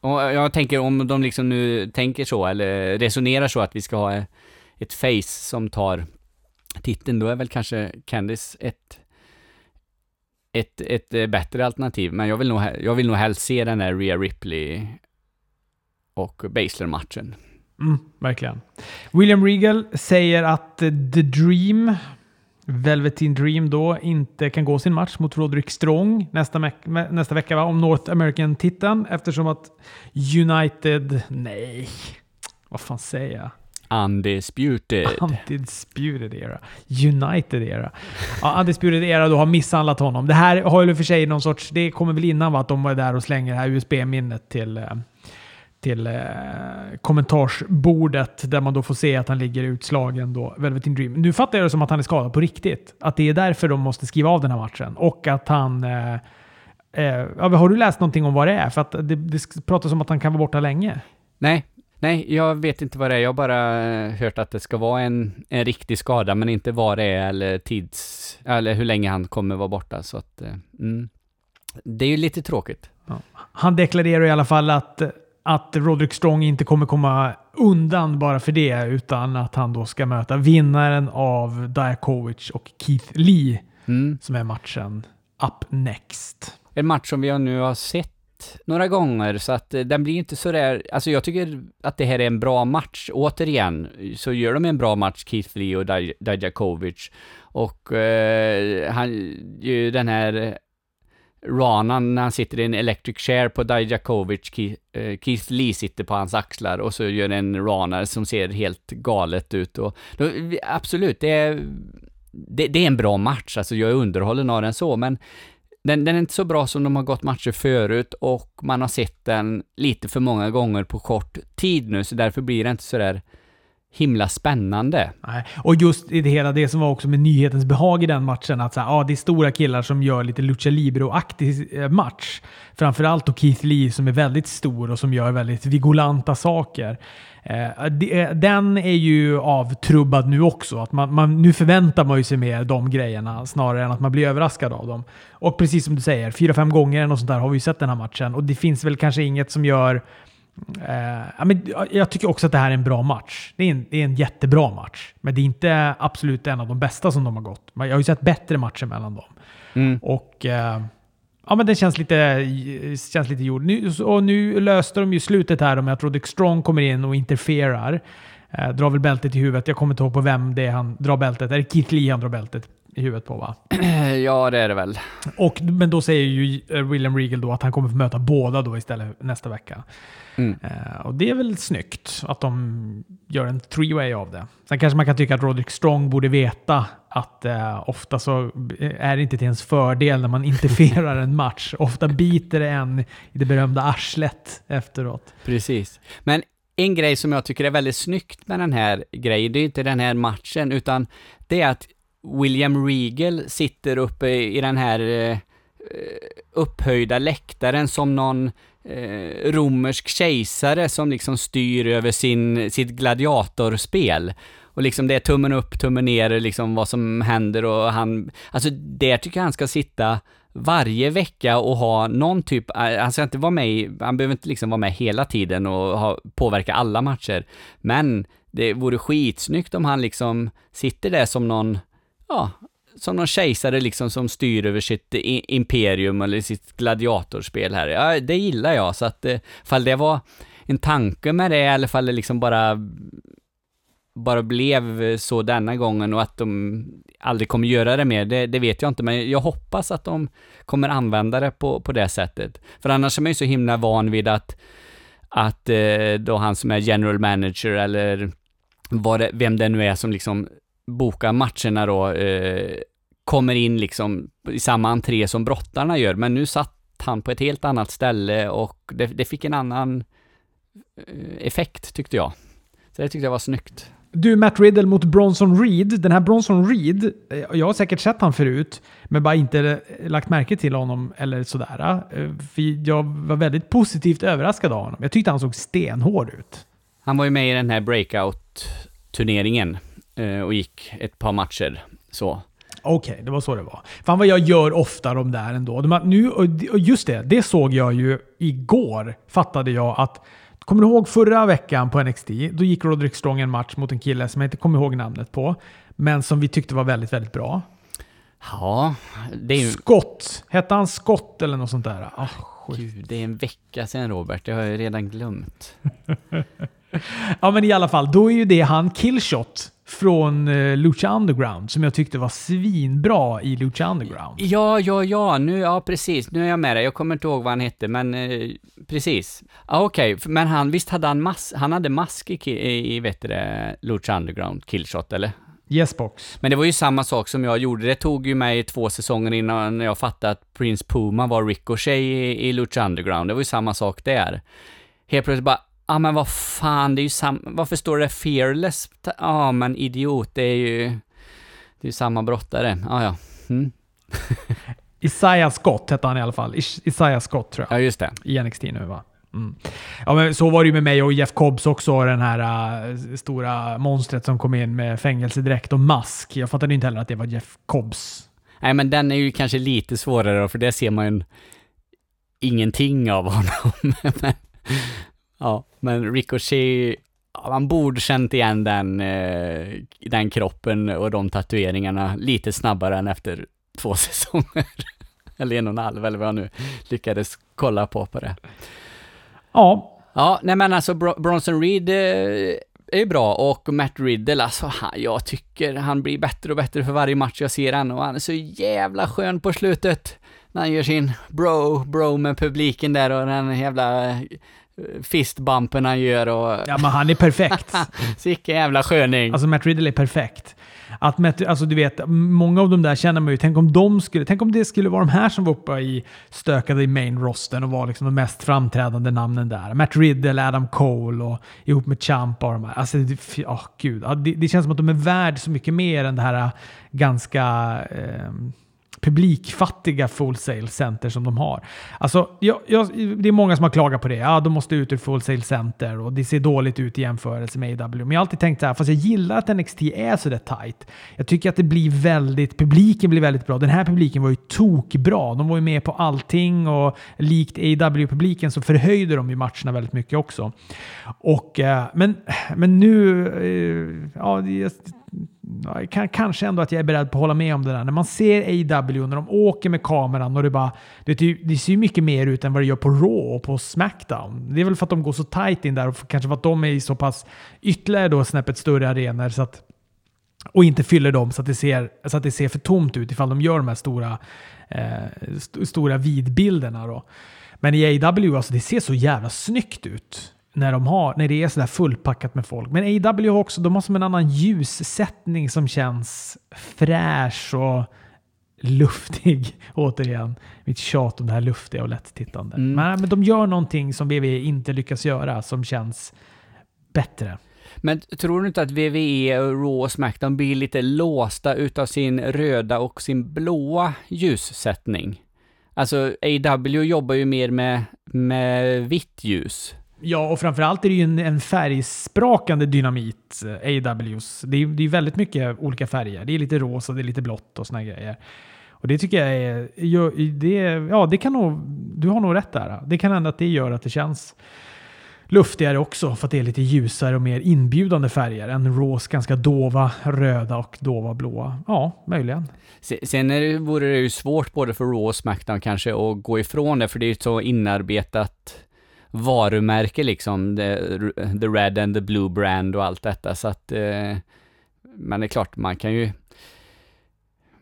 Och eh, jag tänker om de liksom nu tänker så, eller resonerar så att vi ska ha eh, ett face som tar titeln, då är väl kanske Candice ett, ett, ett eh, bättre alternativ. Men jag vill nog, jag vill nog helst se den här Rhea Ripley och Basler-matchen. Mm, verkligen. William Regal säger att eh, The Dream, Velveteen Dream då, inte kan gå sin match mot Roderick Strong nästa, nästa vecka va? om North American-titeln eftersom att United... Nej, vad fan säger jag? Undisputed. Undisputed era. United era. Ja, Undisputed era då har misshandlat honom. Det här har ju för sig någon sorts... Det kommer väl innan va? Att de var där och slänger det här USB-minnet till, eh, till eh, kommentarsbordet där man då får se att han ligger utslagen då, Velveteen Dream. Nu fattar jag det som att han är skadad på riktigt. Att det är därför de måste skriva av den här matchen. Och att han... Eh, eh, har du läst någonting om vad det är? För att det, det pratas om att han kan vara borta länge. Nej, nej, jag vet inte vad det är. Jag har bara eh, hört att det ska vara en, en riktig skada, men inte vad det är eller tids... Eller hur länge han kommer vara borta, så att... eh, Mm. Det är ju lite tråkigt. Han deklarerar i alla fall att, att Roderick Strong inte kommer komma undan bara för det, utan att han då ska möta vinnaren av Diakovic och Keith Lee, Mm. som är matchen up next. En match som vi nu har sett några gånger, så att eh, den blir inte så där... Alltså jag tycker att det här är en bra match. Återigen, så gör de en bra match, Keith Lee och Daj- Och eh, han, ju den här Ranan när han sitter i en electric chair på Dajakovic, Keith, eh, Keith Lee sitter på hans axlar och så gör en Rana som ser helt galet ut. Och, då, absolut, det är, det, det är en bra match, alltså jag är underhållen av den så, men den, den är inte så bra som de har gått matcher förut och man har sett den lite för många gånger på kort tid nu, så därför blir det inte sådär himla spännande. Nej. Och just i det hela det som var också med nyhetens behag i den matchen, att så här, ja, det är stora killar som gör lite lucha libero-aktig eh, match. Framförallt då Keith Lee som är väldigt stor och som gör väldigt vigolanta saker. Eh, det, eh, den är ju avtrubbad nu också. Att man, man, nu förväntar man ju sig mer de grejerna snarare än att man blir överraskad av dem. Och precis som du säger, fyra, fem gånger eller något sånt där har vi ju sett den här matchen. Och det finns väl kanske inget som gör men jag tycker också att det här är en bra match. Det är en, det är en jättebra match. Men det är inte absolut en av de bästa som de har gått. Jag har ju sett bättre matcher mellan dem. Mm. Och eh, ja, men det känns lite, känns lite gjord. Nu, och nu löste de ju slutet här med att Roderick Strong kommer in och interferar. Eh, drar väl bältet i huvudet. Jag kommer inte ihåg på vem det är han drar bältet. Är det Keith Lee han drar bältet i huvudet på va? ja, det är det väl. Och, men då säger ju eh, William Regal då att han kommer få möta båda då istället nästa vecka. Mm. Eh, och det är väl snyggt att de gör en three-way av det. Sen kanske man kan tycka att Roderick Strong borde veta att eh, ofta så är det inte till ens fördel när man interfererar en match. Ofta biter det en i det berömda arslet efteråt. Precis. Men en grej som jag tycker är väldigt snyggt med den här grejen, det är inte den här matchen, utan det är att William Regal sitter uppe i den här eh, eh, upphöjda läktaren som någon eh, romersk kejsare som liksom styr över sin, sitt gladiatorspel. Och liksom det är tummen upp, tummen ner, liksom vad som händer och han, alltså där tycker jag han ska sitta varje vecka och ha någon typ, eh, han ska inte vara med i, han behöver inte liksom vara med hela tiden och ha, påverka alla matcher. Men det vore skitsnyggt om han liksom sitter där som någon, ja, som någon kejsare liksom som styr över sitt imperium eller sitt gladiatorspel här. Ja, det gillar jag, så att eh, fall det var en tanke med det, eller fall det liksom bara bara blev så denna gången och att de aldrig kommer göra det mer, det, det, vet jag inte, men jag hoppas att de kommer använda det på, på det sättet. För annars är man ju så himla van vid att, att eh, då han som är general manager eller vad det, vem det nu är som liksom bokar matcherna då, eh, kommer in liksom i samma entré som brottarna gör, men nu satt han på ett helt annat ställe och det, det fick en annan eh, effekt tyckte jag. Så det tyckte jag var snyggt. Du, Matt Riddle mot Bronson Reed. Den här Bronson Reed, eh, jag har säkert sett han förut, men bara inte lagt märke till honom eller sådär. Eh, för jag var väldigt positivt överraskad av honom. Jag tyckte han såg stenhård ut. Han var ju med i den här breakout-turneringen eh, och gick ett par matcher så. Okej, okay, det var så det var. Fan vad jag gör ofta de där ändå. De, nu, och just det, det såg jag ju igår. Fattade jag att Kommer du ihåg förra veckan på NXT? Då gick Roderick Strong en match mot en kille som jag inte kommer ihåg namnet på. Men som vi tyckte var väldigt, väldigt bra. Ja, det är ju... Scott! Hette han Scott eller något sånt där? Oh, Gud, det är en vecka sedan Robert. Det har jag redan glömt. ja, men i alla fall. Då är ju det han Killshot från uh, Lucha Underground som jag tyckte var svinbra i Lucha Underground. Ja, ja, ja, nu, ja precis, nu är jag med dig. Jag kommer inte ihåg vad han hette, men uh, precis. Ja, okej, okay. men han, visst hade han mask, han hade mask i, i, i vet det, Lucha Underground, Killshot, eller? Yes box. Men det var ju samma sak som jag gjorde. Det tog ju mig två säsonger innan jag fattade att Prince Puma var Ricochet i, i Lucha Underground. Det var ju samma sak där. Helt plötsligt bara, Ja ah, men vad fan, det är ju samma, varför står det fearless? Ja ah, men idiot, det är ju, det är ju samma brottare. Ah, ja, mm. Isaiah Scott hette han i alla fall. Isaiah Scott tror jag. Ja, just det. I NXT nu va? Mm. Ja, men så var det ju med mig och Jeff Cobbs också, den här uh, stora monstret som kom in med fängelsedräkt och mask. Jag fattade inte heller att det var Jeff Cobbs. Nej, men den är ju kanske lite svårare, för det ser man ju ingenting av honom. Ja, men Ricochet, man borde känt igen den, eh, den kroppen och de tatueringarna lite snabbare än efter två säsonger. eller en och en halv, eller vad jag nu lyckades kolla på på det. Ja. Ja, nej men alltså Br Bronson Reed eh, är ju bra och Matt Riddle, alltså han, jag tycker han blir bättre och bättre för varje match jag ser han och han är så jävla skön på slutet. När han gör sin bro, bro med publiken där och den jävla fistbumpen han gör och... Ja, men han är perfekt. Sicken jävla sköning. Alltså Matt Riddle är perfekt. Att Matt, alltså du vet, många av de där känner man ju, tänk om de skulle, tänk om det skulle vara de här som var uppe i stökade i main rosten och var liksom de mest framträdande namnen där. Matt Riddle, Adam Cole och ihop med Champa och de här. Alltså, oh, gud. Det, det känns som att de är värd så mycket mer än det här ganska eh, publikfattiga full-sale-center som de har. Alltså, jag, jag, det är många som har klagat på det. Ja, de måste ut ur full-sale-center och det ser dåligt ut i jämförelse med AW. Men jag har alltid tänkt så här, fast jag gillar att NXT är så där tight. Jag tycker att det blir väldigt, publiken blir väldigt bra. Den här publiken var ju tokbra. De var ju med på allting och likt AW-publiken så förhöjde de ju matcherna väldigt mycket också. Och, eh, men, men nu, eh, ja, det, kanske ändå att jag är beredd på att hålla med om det där. När man ser AW, när de åker med kameran och det bara... Det, det ser ju mycket mer ut än vad det gör på Raw och på Smackdown. Det är väl för att de går så tight in där och kanske för att de är i så pass ytterligare då snäppet större arenor så att Och inte fyller dem så att det ser, så att det ser för tomt ut ifall de gör de här stora, eh, st stora vidbilderna. Då. Men i AW, alltså det ser så jävla snyggt ut när, de har, när det är sådär fullpackat med folk. Men AW har också, de har som en annan ljussättning som känns fräsch och luftig. Återigen, mitt tjat om det här luftiga och lätt-tittande. Mm. Men, men de gör någonting som WWE inte lyckas göra som känns bättre. Men tror du inte att WWE, Raw och Smackdown blir lite låsta utav sin röda och sin blåa ljussättning? Alltså, AW jobbar ju mer med, med vitt ljus. Ja, och framförallt är det ju en, en färgsprakande dynamit, eh, AWs. Det är, det är väldigt mycket olika färger. Det är lite rosa, det är lite blått och såna grejer. Och det tycker jag är... Det, ja, det kan nog... Du har nog rätt där. Det kan hända att det gör att det känns luftigare också, för att det är lite ljusare och mer inbjudande färger än Raws ganska dova röda och dova blåa. Ja, möjligen. Sen är det, vore det ju svårt både för Raw och Smackdown kanske att gå ifrån det, för det är ju ett så inarbetat varumärke liksom, the, the Red and the Blue brand och allt detta, så att eh, men det är klart, man kan ju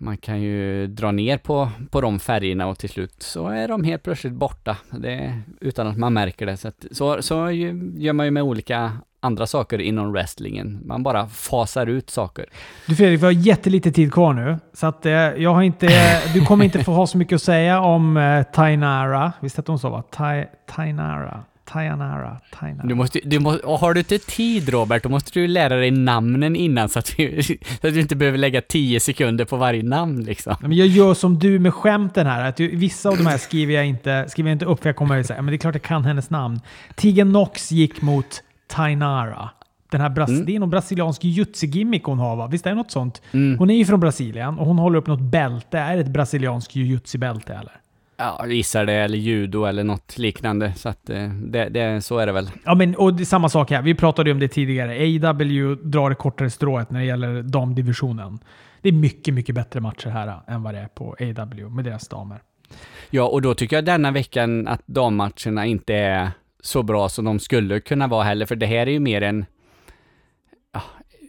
man kan ju dra ner på, på de färgerna och till slut så är de helt plötsligt borta, det, utan att man märker det. Så, att, så, så ju- gör man ju med olika andra saker inom wrestlingen. Man bara fasar ut saker. Du Fredrik, vi har jättelite tid kvar nu. Så att, eh, jag har inte, eh, du kommer inte få ha så mycket att säga om eh, Tainara. Visst hette hon så? Va? Ta, Tainara. Tainara. Tainara. Du måste, du må, har du inte tid Robert, då måste du lära dig namnen innan så att, du, så att du inte behöver lägga 10 sekunder på varje namn liksom. Men jag gör som du med skämten här. Att vissa av de här skriver jag inte, skriver jag inte upp för jag kommer att säga men det är klart jag kan hennes namn. Tegan Knox gick mot Tainara. Den här Bras- Mm. Det är någon brasiliansk jujutsu-gimmick hon har va? Visst är det något sånt? Mm. Hon är ju från Brasilien och hon håller upp något bälte. Är det ett brasilianskt jujutsu-bälte eller? Ja, gissar det, eller judo eller något liknande. Så att eh, det, det, så är det väl. Ja, men och det är samma sak här. Vi pratade ju om det tidigare. AW drar det kortare strået när det gäller damdivisionen. Det är mycket, mycket bättre matcher här än vad det är på AW med deras damer. Ja, och då tycker jag denna veckan att dammatcherna inte är så bra som de skulle kunna vara heller, för det här är ju mer en,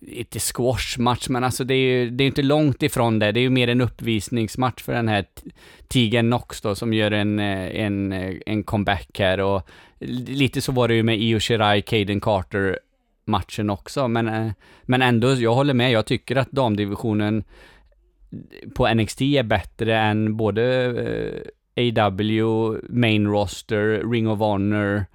inte squashmatch, men alltså det är ju det är inte långt ifrån det. Det är ju mer en uppvisningsmatch för den här Tigen Nox då, som gör en, eh, en, eh, en comeback här och lite så var det ju med Io Shirai, Caden Carter matchen också, men, eh, men ändå, jag håller med, jag tycker att damdivisionen på NXT är bättre än både AW, Main Roster, Ring of Honor.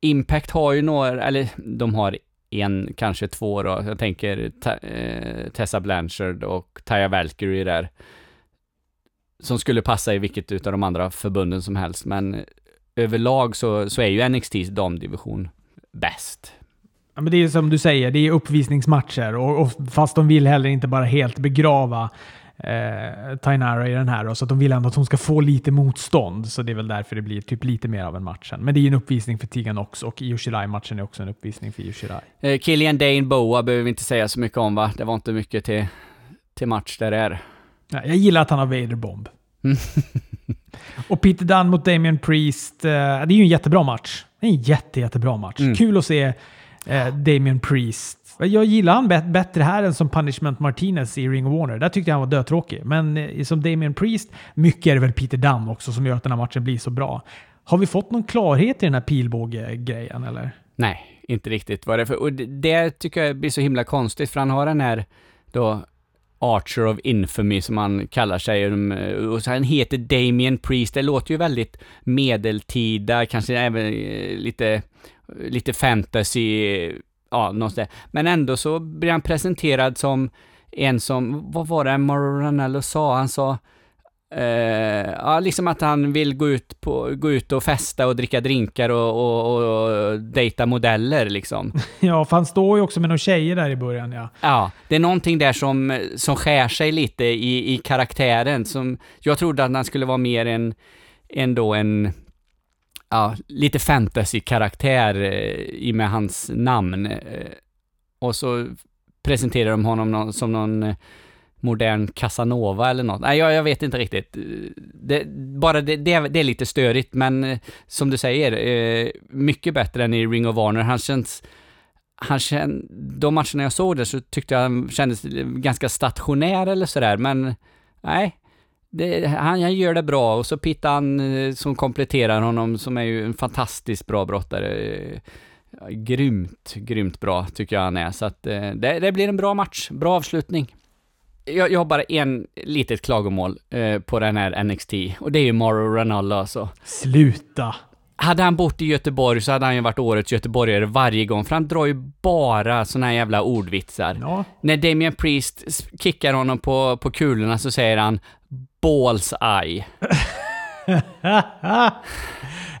Impact har ju några, eller de har en, kanske två då. Jag tänker Ta- eh, Tessa Blanchard och Taya Valkyrie där. Som skulle passa i vilket utav de andra förbunden som helst, men överlag så, så är ju NXTs damdivision bäst. Ja, men det är som du säger, det är uppvisningsmatcher och, och fast de vill heller inte bara helt begrava eh, Tainara i den här. Då, så de vill ändå att hon ska få lite motstånd. Så det är väl därför det blir typ lite mer av en matchen. Men det är ju en uppvisning för Tegan också och Io Shirai-matchen är också en uppvisning för Io Shirai. Eh, Killian Dane Boa behöver vi inte säga så mycket om va? Det var inte mycket till, till match där det är. Ja, jag gillar att han har Vader-bomb. Mm. och Peter Dunn mot Damien Priest. Eh, det är ju en jättebra match. Det är en jätte, jättebra match. Mm. Kul att se eh, Damien Priest. Jag gillar han bet- bättre här än som Punishment Martinez i Ring of Warner. Där tyckte jag han var dötråkig. Men eh, som Damien Priest, mycket är det väl Peter Dunn också som gör att den här matchen blir så bra. Har vi fått någon klarhet i den här pilbåge-grejen eller? Nej, inte riktigt vad det för. Och det, det tycker jag blir så himla konstigt, för han har den här då Archer of Infamy som han kallar sig. Eh, och så han heter Damien Priest. Det låter ju väldigt medeltida, kanske även eh, lite, lite fantasy, ja, någonstans. Men ändå så blir han presenterad som en som, vad var det Mauro Ranello sa? Han sa Eh, ja, liksom att han vill gå ut, på, gå ut och festa och dricka drinkar och, och, och dejta modeller liksom. Ja, för han står ju också med några tjejer där i början ja. Ja, det är någonting där som, som skär sig lite i, i karaktären. Som, jag trodde att han skulle vara mer en, ändå en, ja, lite fantasy-karaktär eh, i med hans namn. Eh, och så presenterar de honom som någon eh, modern Casanova eller något. Nej, jag, jag vet inte riktigt. Det, bara det, det, är- det är lite störigt, men som du säger, mycket bättre än i Ring of Honor. Han känns han känd, de matcherna jag såg där så tyckte jag han kändes ganska stationär eller sådär, men nej. Det, han, han gör det bra och så Pittan eh, som kompletterar honom som är ju en fantastiskt bra brottare. Grymt, grymt bra tycker jag han är. Så att eh, det, det blir en bra match, bra avslutning. Jag, jag har bara en litet klagomål eh, på den här NXT och det är ju Mauro Ronaldo alltså. Sluta! Hade han bott i Göteborg så hade han ju varit årets göteborgare varje gång, för han drar ju bara såna här jävla ordvitsar. Ja. När Damien Priest kickar honom på, på kulorna så säger han “Balls eye”. jag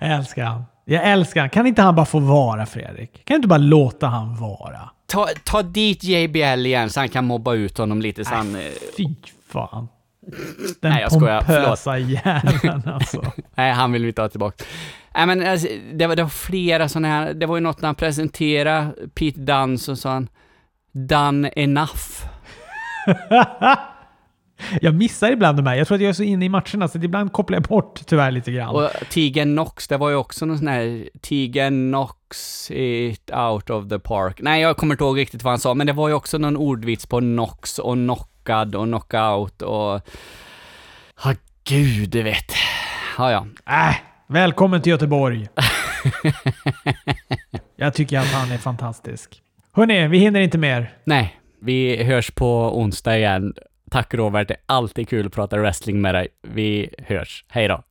älskar han. Jag älskar han. Kan inte han bara få vara, Fredrik? Kan inte bara låta han vara? Ta, ta dit JBL igen så han kan mobba ut honom lite så han... eh, Fy fan. Den Nej, jag skojar. pompösa jäveln alltså. Nej, han vill vi ta tillbaka. Nej, men alltså, det, var, det var flera sådana här, det var ju något när han presenterade Pete Dunne så sa han “Done enough”. Jag missar ibland de här. Jag tror att jag är så inne i matcherna så ibland kopplar jag bort tyvärr lite grann. Och Tigen Knox, det var ju också någon sån här Tigen Knox it out of the park. Nej, jag kommer inte ihåg riktigt vad han sa, men det var ju också någon ordvits på Knox och knockad och knockout och... Ja, gud, du vet. Ja, ja. Äh, välkommen till Göteborg. jag tycker att han är fantastisk. Hörni, vi hinner inte mer. Nej, vi hörs på onsdag igen. Tack Robert, det är alltid kul att prata wrestling med dig. Vi hörs. Hej då.